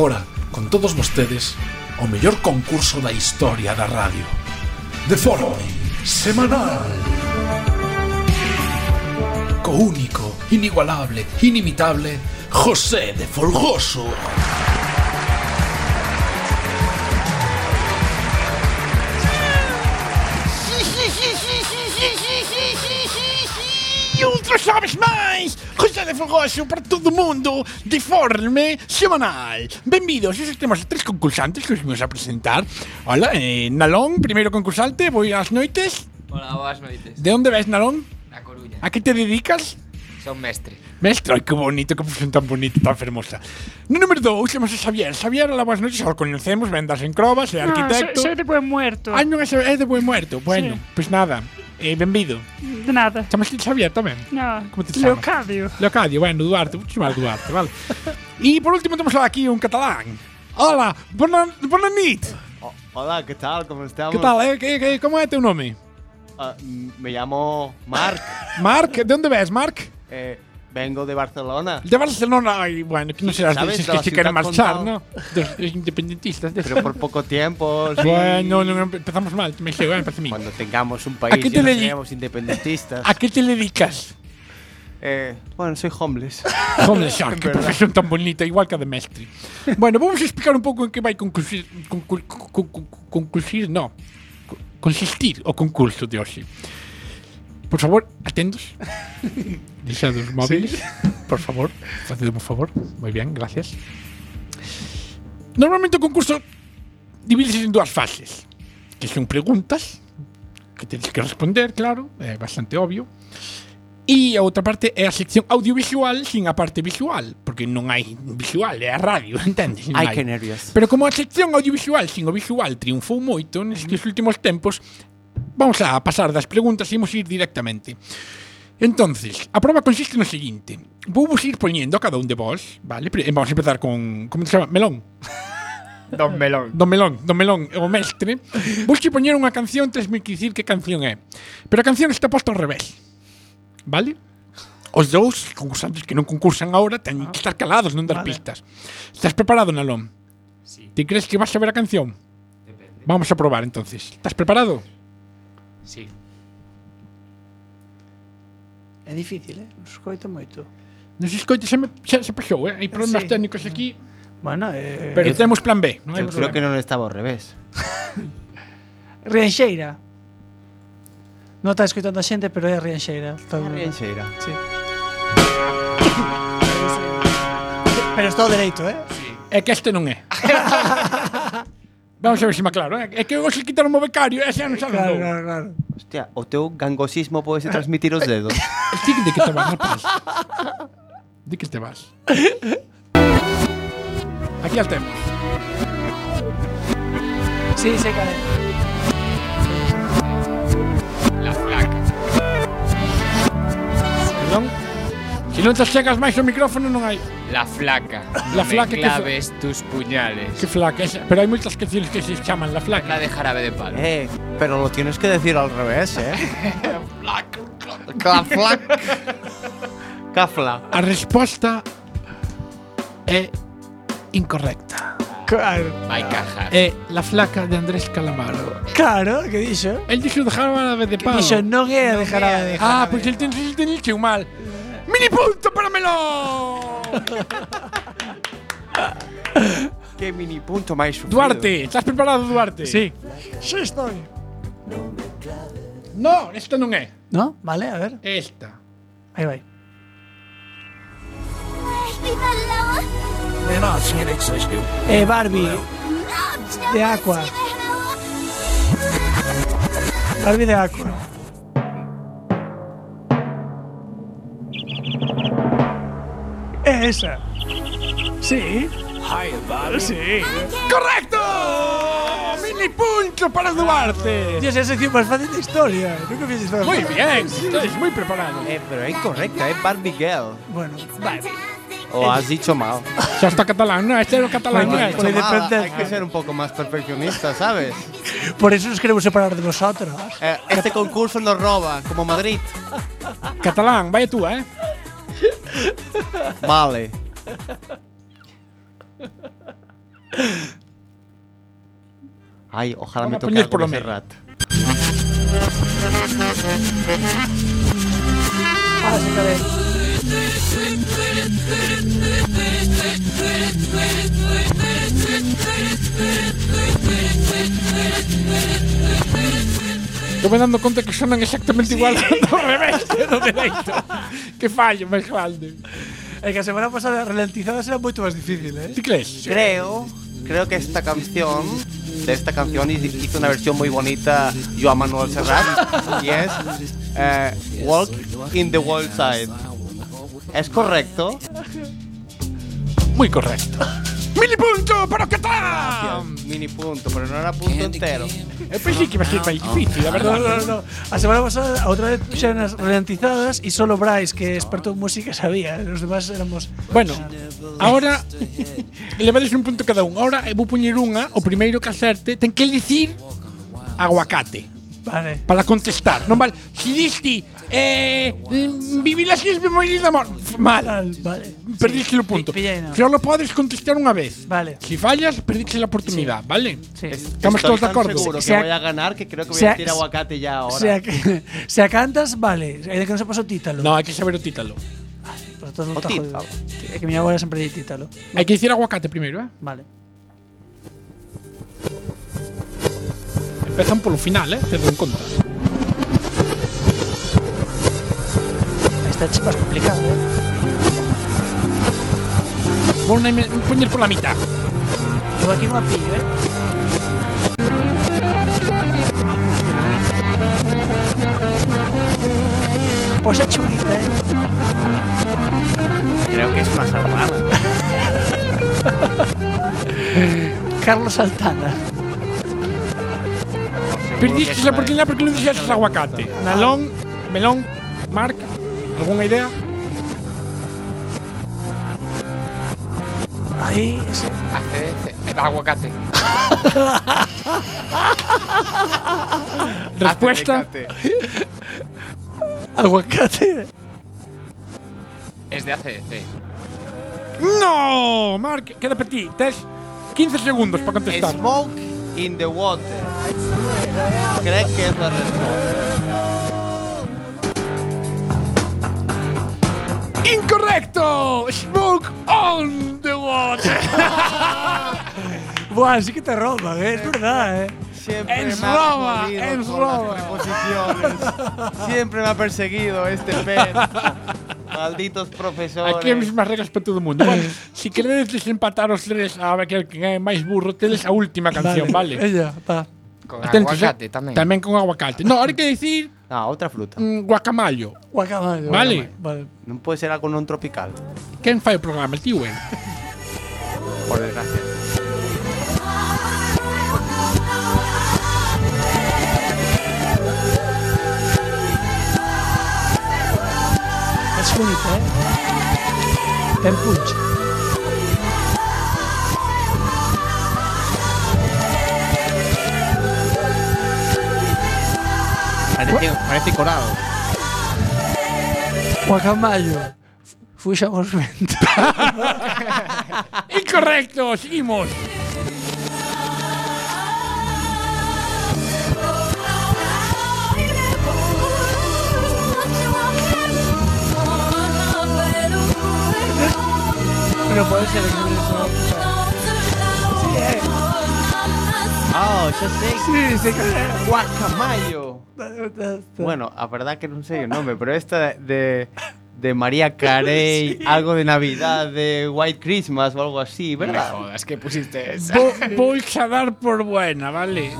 agora con todos vostedes o mellor concurso da historia da radio. De forma semanal. Co único, inigualable, inimitable, José de Folgoso. Ultra sabes mais! José de Fogoso para todo o mundo Deforme semanal Benvidos, hoxe temos tres concursantes que os vimos a presentar Hola, eh, Nalón, primeiro concursante, boas noites Hola, boas noites. De onde ves, Nalón? Na Coruña. A que te dedicas? Son mestre. Mestre, ai, que bonito, que profesión tan bonita, tan fermosa No número 2 temos a Xavier Xavier, hola, noites, xa o conhecemos, vendas en Crobas, é arquitecto soy, soy de buen muerto. Ai, non é, é de buen muerto, bueno, Sí. pois nada, eh, benvido De nada. Chamas Xavier tamén? No. Como te chamas? Leocadio. Leocadio, bueno, Duarte, vou chamar Duarte, vale. e por último temos aquí un catalán. Hola, bona, bona nit. Hola, ¿qué tal? ¿Cómo estamos? Que tal, eh? Que, que, como é teu nome? Ah, m- me llamo Marc. Marc, de onde ves, Marc? Eh, vengo de Barcelona. De Barcelona, ai, bueno, que non serás ¿Sabes? De que la se ciudad marchar, condal. ¿no? Dos, dos independentistas. De Pero por poco tiempo. sí. Bueno, non empezamos mal, me chego, eh, parece a mí. Cuando tengamos un ¿A país qué te no dedi- seremos independentistas. A que te dedicas? Eh, bueno, soy homeless. Homeless Shark, En que verdad. profesión tan bonita, igual que a de mestre. Bueno, vamos a explicar un pouco en que vai concluir, conclu, con, con, concluir, no, co- consistir o concurso de hoxe. Por favor, atentos. Deixados móviles. Sí. Por favor. Facedme un favor. Moi bien, gracias. Normalmente o concurso divídese en dúas fases. Que son preguntas que tedes que responder, claro, é bastante obvio. E a outra parte é a sección audiovisual sin a parte visual, porque non hai visual, é a radio, entendes? Ai, que nervios. Pero como a sección audiovisual sin o visual triunfou moito nestes últimos tempos, Vamos a pasar das preguntas e imos ir directamente. Entonces, a prova consiste no seguinte. Vou vos ir poñendo a cada un de vos, vale? Eh, vamos a empezar con... Como se chama? Melón. Don Melón. Don Melón, Don Melón, o mestre. Vos que poñer unha canción, tens que dicir que canción é. Pero a canción está posta ao revés. Vale? Os dous concursantes que non concursan agora teñen que estar calados, non dar vale. pistas. Estás preparado, Nalón? Sí. Ti crees que vas a ver a canción? Depende. Vamos a probar, entonces. Estás preparado? Sí. É difícil, eh? Non se escoita moito. Non se escoita, xa, me, xa se pasou, eh? Hai problemas sí. técnicos aquí. Bueno, eh, pero eh, temos plan B. Non eu creo problema. que non estaba ao revés. Rianxeira. Non está escoitando a xente, pero é Rianxeira. É Rianxeira. Sí. pero está dereito, eh? Sí. É que este non é. Vamos a ver se me aclaro, eh? É que hoxe quitaron o becario, ese non sabe. Claro, claro, claro. Hostia, o teu gangosismo puede transmitir os dedos. Ti de que te vas, rapaz? De que te vas? Aquí al temos. Sí, sí, cara. La flaca. Perdón? Se non te chegas máis o micrófono non hai. La flaca. La No me flaca que claves tus puñales. Que flaca esa. Pero hai moitas canciones que se chaman la flaca. La de jarabe de palo. Eh, pero lo tienes que decir al revés, ¿eh? Cafla. Cafla. A resposta é incorrecta. Claro. Vai cajar. É La flaca de Andrés Calamaro. Claro, que dixo? El dixo de jarabe de palo. dixo non é a de jarabe de Ah, pois el ten el ten mal. Mini punto para Melón. Qué mini punto sufrido. Duarte, estás preparado, Duarte? Sí. Sí, estoy. No, esta non é. ¿No? Vale, a ver. Esta. Aí vai. Eh, Barbie. De Aqua. Barbie de Aqua. Esa. Sí. Sí. ¡Correcto! ¡Mini punto para Duarte! Dios, esa sección máis fácil de historia. Nunca. Muy bien, estáis muy preparados. Eh, pero es incorrecta, es Barbie Girl. Bueno. O has dicho mal. Ya está catalán, ¿no? Este era catalán. Independencia. Hay que ser un poco más perfeccionista, ¿sabes? Por eso nos queremos separar de vosotros. Eh, este concurso nos roba, como Madrid. Catalán, vaya tú, ¿eh? Vale. Ay, ojalá Vamos me toque algo por lo de medio. Serrat. Sí, caray. Estou me dando conta que sonan exactamente igual do revés que do dereito. que fallo máis grande. É que a semana pasada ralentizadas era moito máis difícil, eh? Ti crees? Creo, creo que esta canción, de esta canción hizo una versión muy bonita Joan Manuel Serrat y es eh, Walk in the Wild Side. ¿Es correcto? Muy correcto. Mini punto para Catán. Mini punto, pero no era punto entero. Eu pensei que iba a ser difícil, a No, verdade. no, no. A semana pasada outra vez puxeron as ralentizadas e solo Bryce, que experto en música, sabía. Os demás éramos... Bueno, ahora levades un punto cada un. Ahora eu vou poñer unha, o primeiro que acerte ten que dicir aguacate. Vale. Para contestar, non vale. Si diste eh, vivir las islas de morir de amor, mal. Vale. Perdiste o punto. Pi- pillei, no. Solo podes contestar unha vez. Vale. Si fallas, perdiste a oportunidad, ¿vale? Sí. Estamos Estoy todos de tan acuerdo. seguro que Se voy a ganar que creo que voy se a decir aguacate ya ahora. Se a, se a cantas, vale. Ainda que non sepas o títalo. No, hai que saber o títalo. Pero todo O está títalo. jodido. É que mi abuela sempre di títalo. Hai que dicir aguacate primeiro, eh? Vale. Empezan polo final, eh? Ten en conta. Esta es más complicada, ¿eh? Pon un puñal por la mitad. Yo aquí no la pillo, ¿eh? Pues es chulita, ¿eh? Creo que es más armada. Carlos Santana. Perdisteis la oportunidad porque no decías aguacate. Ah, Nalón, melón, marca algunha idea? Aí, ese. El aguacate. Respuesta. Aguacate. Es de ACDC. No, Marc, queda para ti. Tes 15 segundos para contestar. Smoke in the water. Creo que es la respuesta. Incorrecto! Smoke on the water. Buah, sí que te roban, eh? Es verdad, eh? Siempre con roba. las preposiciones. Siempre me ha perseguido este pez. Malditos profesores. Aquí hai as mesmas reglas para todo o mundo. Bueno, si queredes desempatar os tres a ver que é máis burro, tedes a última canción, vale? Ella, va. Con Atentos, aguacate eh. tamén. Tamén con aguacate. No, ahora hai que dicir Ah, otra fruta. mm, guacamayo. Guacamayo. Vale. Vale. No puede ser algo non tropical. Quen fai o programa? El tío? Por desgracia. Es bonita, eh? Ten punch. Parece, corado. Guacamayo. Fuxamos vento. Incorrecto, seguimos. Pero puede ser que Sí, eh. Ah, ya sé. Sí, Guacamayo. Bueno, a verdad que non sei o nome, pero esta de de María Carey, algo de Navidad, de White Christmas o algo así, No me ¿verdad? jodas, que pusiste esa. Vo, voy a dar por buena, vale?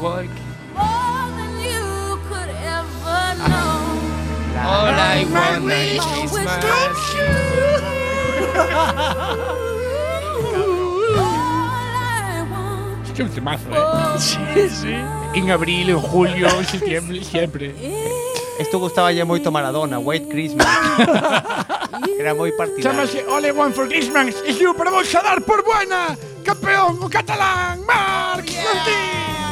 All I want is Christmas. Es un temazo, ¿eh? Sí, sí. En abril, en julio, en septiembre, siempre. Esto gustaba ya moito Maradona, White Christmas. Era moi partidario. Chámase All I Want for Christmas y you, pero vamos a dar por buena. Campeón o catalán, Marc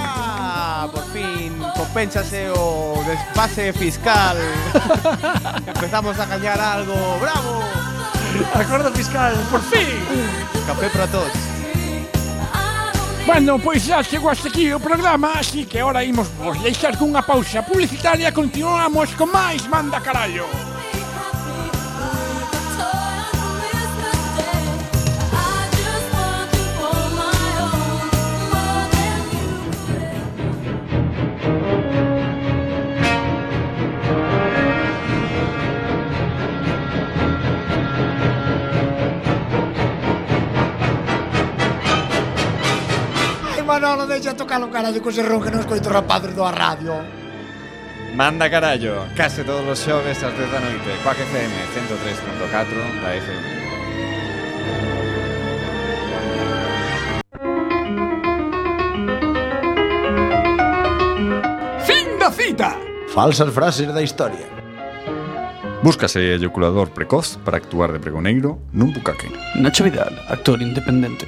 Ah, por fin, compénsase o desfase fiscal. Empezamos a gañar algo. ¡Bravo! Acordo fiscal, por fin. Café para todos. Bueno, pois xa chegou hasta aquí o programa Así que ahora imos vos deixar cunha pausa publicitaria continuamos con máis Manda Carallo. Manolo, deixa tocar o carallo co serrón que non escoito rapados do radio. Manda carallo, case todos os xoves ás 10 da noite, Coac FM 103.4 da FM. cita. Falsas frases da historia. Búscase eyaculador precoz para actuar de pregoneiro nun bucaque. Nacho Vidal, actor independente.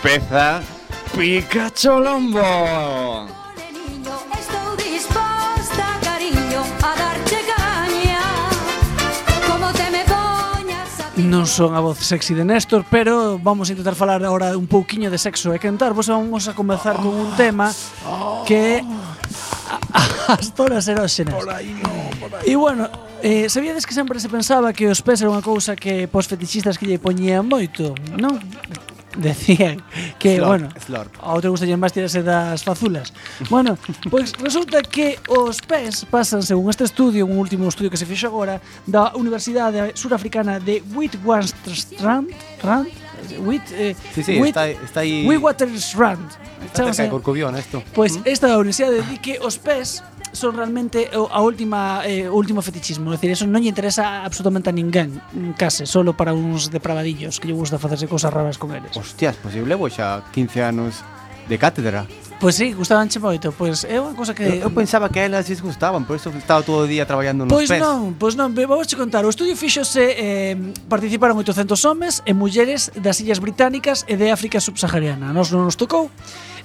empeza Pikachu Lombo. Estou disposta, cariño, a darte caña. Como te me poñas a ti. Non son a voz sexy de Néstor, pero vamos a intentar falar agora un pouquiño de sexo e cantar. Vos vamos a comenzar oh, con un tema oh, que as toras eróxenas E bueno, Eh, sabíades que sempre se pensaba que os pés era unha cousa que pos fetichistas que lle poñían moito, non? Decían que, slurp, bueno, slurp. a outro gusta máis tirarse das fazulas. Bueno, pois resulta que os pés pasan, según este estudio, un último estudio que se fixo agora, da Universidade Surafricana de Witwatersrand, Rand, Wit, eh, sí, sí, Wit, está, está aí... Witwatersrand. Está cerca de Corcubión, esto. Pois pues, esta universidade di que os pés son realmente a última eh, último fetichismo, é dicir, eso non lle interesa absolutamente a ninguén, case, solo para uns depravadillos que lle gusta facerse cousas raras con eles. Hostias, pois eu levo xa 15 anos de cátedra. Pois sí, gustabanche moito, pois é unha cousa que eu, eu pensaba que a elas lles gustaban, por iso estaba todo o día traballando nos pois pés. Pois non, pois non, vamos che contar, o estudio fíxose eh, participaron 800 homes e mulleres das illas británicas e de África subsahariana. Nos non nos tocou.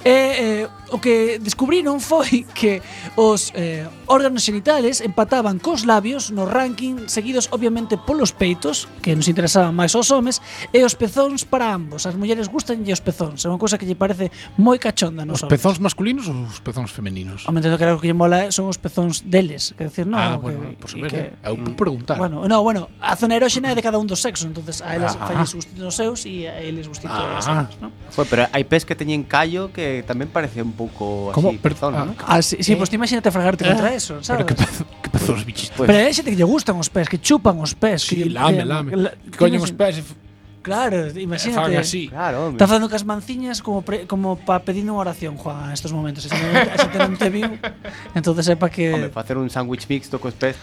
E eh, o que descubrí non foi que os eh, órganos xenitais empataban cos labios no ranking seguidos obviamente polos peitos, que nos interesaban máis aos homes, e os pezóns para ambos. As mulleres gustanlle os pezóns, é unha cousa que lle parece moi cachonda nos os homes. Os pezóns masculinos ou os pezóns femeninos? O momento que que lle mola eh, son os pezóns deles, quer decir, non, ah, bueno, que, por saber, que, eh, eu mm, preguntar. Bueno, no, bueno, a zona eróxena é de cada un dos sexos, entonces a elas ah. ah. falles gustito os seus e a eles gustito ah. os seus, ¿no? Foi, pero hai pés que teñen callo que tamén parece un pouco así, Como? pezón, ah, ¿no? Ah, sí, sí, eh? pues imagínate fragarte contra eso, sabes? Pero que pazo, que pazo os Pues- Pero hai xente que lle gustan os pés, que chupan os pés. Sí, que lame, que, lame. La, que coñen os pés e Claro, imagínate. Fan así. Claro, Está facendo cas manciñas como pre, como para pedir unha oración, Juan, en estos momentos. Se te non te viu, entonces sepa que... Home, facer un sándwich mixto cos pés,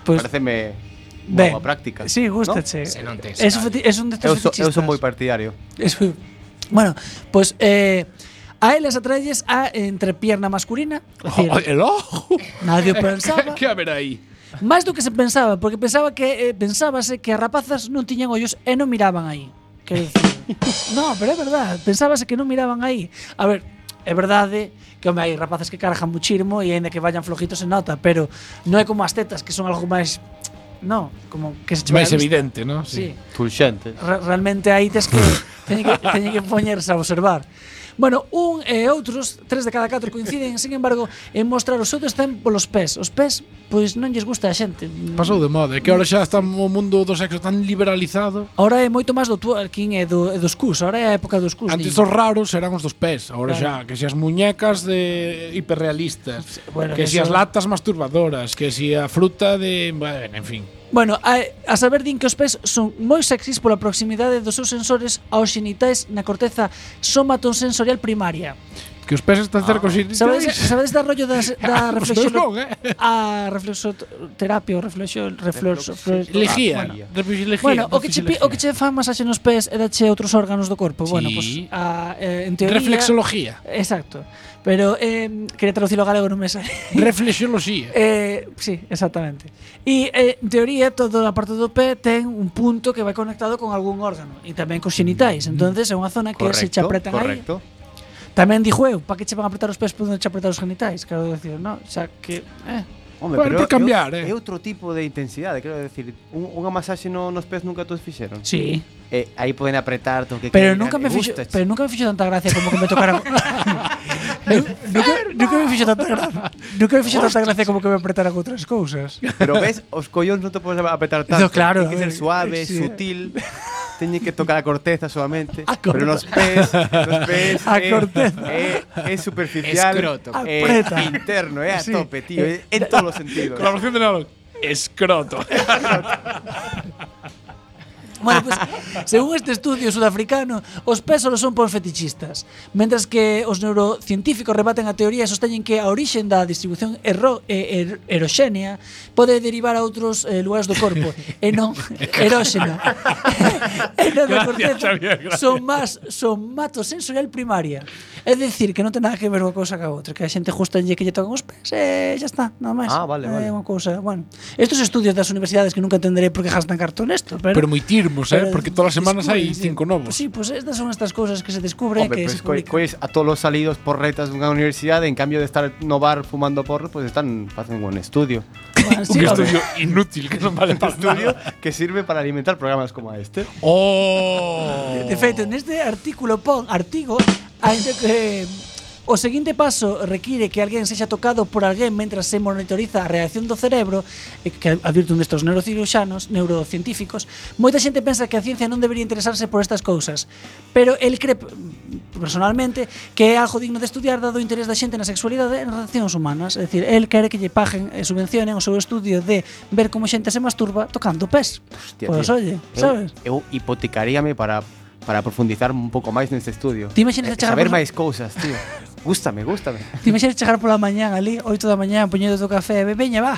pues, pareceme ben, boa práctica. Sí, gustache. ¿no? Se non te es, es un destes eu so, eu son moi partidario. Es, bueno, pois... Pues, eh, A elas atraelles a entrepierna masculina. Decir, oh, el ojo. Nadie pensaba. que haber aí? Máis do que se pensaba, porque pensaba que eh, pensábase que as rapazas non tiñan ollos e non miraban aí. Quero decir, no, pero é verdad, pensábase que non miraban aí. A ver, é verdade que home, hai rapazas que cargan muchirmo e aínda que vayan flojitos se nota, pero non é como as tetas que son algo máis no, como que se máis evidente, ¿no? Sí. sí. Re realmente aí tes que teñen que teñen que poñerse a observar. Bueno, un e outros, tres de cada catro coinciden, sin embargo, en mostrar os outros ten polos pés. Os pés, pois non lles gusta a xente. Pasou de moda, que agora xa está o mundo do sexo tan liberalizado. Ahora é moito máis do twerking e, do, e dos cus, ahora é a época dos cus. Antes os raros eran os dos pés, ahora claro. xa, que si as muñecas de hiperrealistas, bueno, que, que si as latas masturbadoras, que si a fruta de... Bueno, en fin. Bueno, a, a saber din que os pés son moi sexys pola proximidade dos seus sensores aos xenitais na corteza somatosensorial primaria. Que os pés están cerca ah. xenitais? Sabedes, sabedes da ah, rollo da, da reflexión... non, eh? Ah, a reflexoterapia, reflexión... Reflexo... Lejía. Bueno, reflexilejía. Bueno, o que, che, o que che fan masaxe nos pés e dache outros órganos do corpo. Sí. Bueno, pues, a, eh, en teoría... Reflexología. Exacto. Exacto. Pero eh, quería traducirlo galego non me sale. Reflexoloxía. eh, sí, exactamente. E eh, en teoría todo a parte do pé ten un punto que vai conectado con algún órgano e tamén cos xenitais. Mm-hmm. Entonces é unha zona que correcto, se che apretan correcto. aí. Tamén dixo eu, para que che van a apretar os pés por onde che apretar os genitais? Quero decir, no, xa o sea, que... Eh. Home, bueno, pero, por cambiar, eu, eh. É outro tipo de intensidade, quero decir, un, unha masaxe no, nos pés nunca todos fixeron. Sí. Eh, aí poden apretar todo que Pero nunca me fixo, pero nunca me fixo tanta gracia como que me tocaran. eu, nunca, nunca me fixo tanta gracia. Nunca me fixo tanta gracia como que me apretaran outras cousas. Pero ves, os collóns non te podes apretar tanto. No, claro, Tienes que ser suave, sí. sutil. Teñe que tocar a corteza solamente. A Pero nos pés, nos pés A é, corteza. é, é superficial. Escroto. É Apreta. interno, é a Sí. tope, tío. É, en todos os sentidos. Colaboración de nada. Escroto. bueno, pues, según este estudio sudafricano, os pés solo son para os fetichistas, mentras que os neurocientíficos rebaten a teoría e sosteñen que a orixen da distribución erro, er, er, eroxénea pode derivar a outros eh, lugares do corpo e non eróxena. e na da corteza son máis somatosensorial primaria. É dicir, que non ten nada que ver unha cousa ca outra, que a xente justa lle que lle tocan os pés e xa está, nada máis. Ah, vale, vale. É unha cousa, bueno. Estos estudios das universidades que nunca entenderé por que gastan cartón esto, pero... Pero moi tir, eh, pero porque todas as semanas descubren, cinco novos. Sí, pues estas son estas cousas que se descubren Hombre, que pues, se a todos os salidos por retas dunha universidade, en cambio de estar no bar fumando porros, pues están facendo un estudio. Bueno, sí, un estudio inútil que non vale Un para estudio nada. que sirve para alimentar programas como este. Oh. De feito, neste artículo pon artigo aínda que O seguinte paso require que alguén sexa tocado por alguén mentras se monitoriza a reacción do cerebro, e que advirte un destes neurociruxanos, neurocientíficos. Moita xente pensa que a ciencia non debería interesarse por estas cousas, pero el cre mm, personalmente que é algo digno de estudiar dado o interés da xente na sexualidade e nas relacións humanas, é dicir, el quere que lle paguen e subvencionen o seu estudio de ver como xente se masturba tocando pés. Hostia, pois, pues, oye, sabes? Eu, eu hipotecaríame para para profundizar un pouco máis neste estudio. Ti imaginas eh, chegar saber por... máis cousas, tío. gústame, gústame. Ti imaginas chegar pola mañán ali, 8 da mañán, poñendo o café, e veña, va.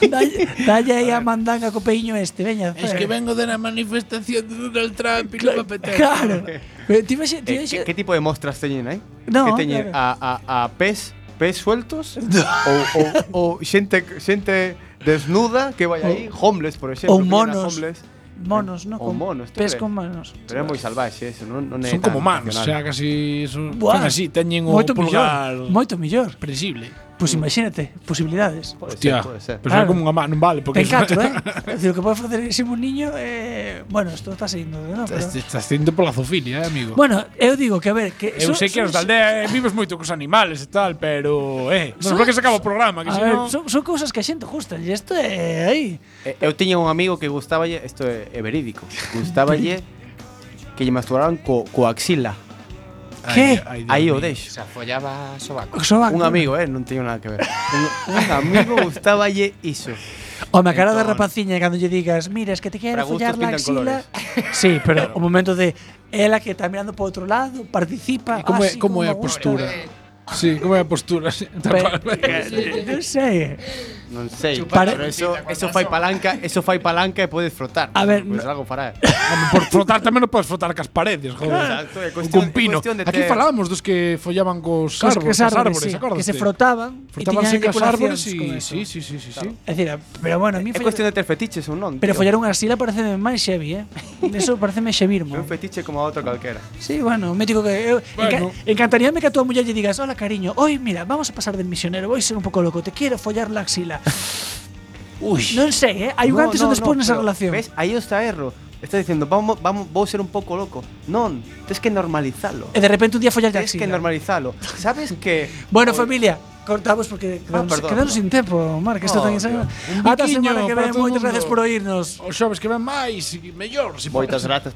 dalle, dalle aí a mandanga co peiño este, veña. Es que vengo de na manifestación de Donald Trump e non me apetece. Claro. Ti imaginas, ti imaginas... Eh, que, que tipo de mostras teñen aí? No, que teñen claro. a, a, a pés, pés sueltos? Ou, ou, ou xente, xente desnuda que vai aí, homeless, por exemplo. Ou monos. Homeless monos, no? Con monos, pes con monos. Pero é moi salvaxe eso, non, non é Son como manos, o sea, casi son, Buah, así, teñen o moito pulgar. Millor, moito mellor. Presible. Pois imagínate, posibilidades. Pode Hostia, ser. Pero claro. como unha má, non vale. Porque Ten catro, eh? Decir, o que pode facer ese niño, eh, bueno, isto está saindo. No, pero... Estás saindo pola zofilia, eh, amigo. Bueno, eu digo que, a ver, que... Eu son, sei que so, os da aldea eh, vives moito cos animales e tal, pero, eh, non sei que se acaba o programa, que senón... Son, son cousas que a xente gusta, e isto é aí. Eh, eu tiña un amigo que gustaballe, isto é, é verídico, gustaballe que lle masturbaban co, co axila. Que? Aí, o deixo. O sea, follaba sobaco. sobaco. Un amigo, eh, non teño nada que ver. un, un amigo gustaballe iso. O me cara da rapaciña cando lle digas, mira, es que te quero follar la axila. Sí, pero claro. o momento de ela que está mirando para outro lado, participa. E como, ah, así, é, como, como é a postura? Sí, como é a postura? Sí, non sei. Non sei, Pare- pero eso, eso fai palanca, eso fai palanca e podes frotar. A ver, pues no- algo fará. Por frotar tamén non podes frotar cas paredes, joder. Exacto, é cuestión- con pino. cuestión de Aquí falábamos dos que follaban cos Cos árbores, cos árboles, árboles, sí, que se frotaban e Frotaban tiñan sin cas con eso. sí, sí, sí, sí, sí. É dicir, pero bueno, a mí É follar, cuestión de ter fetiches ou non. pero follar unha axila parece máis xevi, eh? Eso parece máis xevirmo. Un fetiche como a outro calquera. Sí, bueno, me digo que eu, Bueno. enca- encantaríame que a tua muller lle digas, "Hola, cariño, hoy mira, vamos a pasar del misionero, voy a ser un poco loco, te quiero follar la axila." Uy. Non sei, eh? hai un no, antes no, ou despois no, nesa relación. Ves, aí está erro. Está dicendo, vamos, vamos, vou ser un pouco loco. Non, tens que normalizalo. E eh, de repente un día follar de Tens que normalizalo. Sabes que... bueno, familia, cortamos porque ah, quedamos, ah, perdón, quedamos sin tempo, Mar, que isto oh, tan insano. Ata semana que ven, moitas gracias por oírnos. Os xoves que ven máis e mellor. Si moitas gracias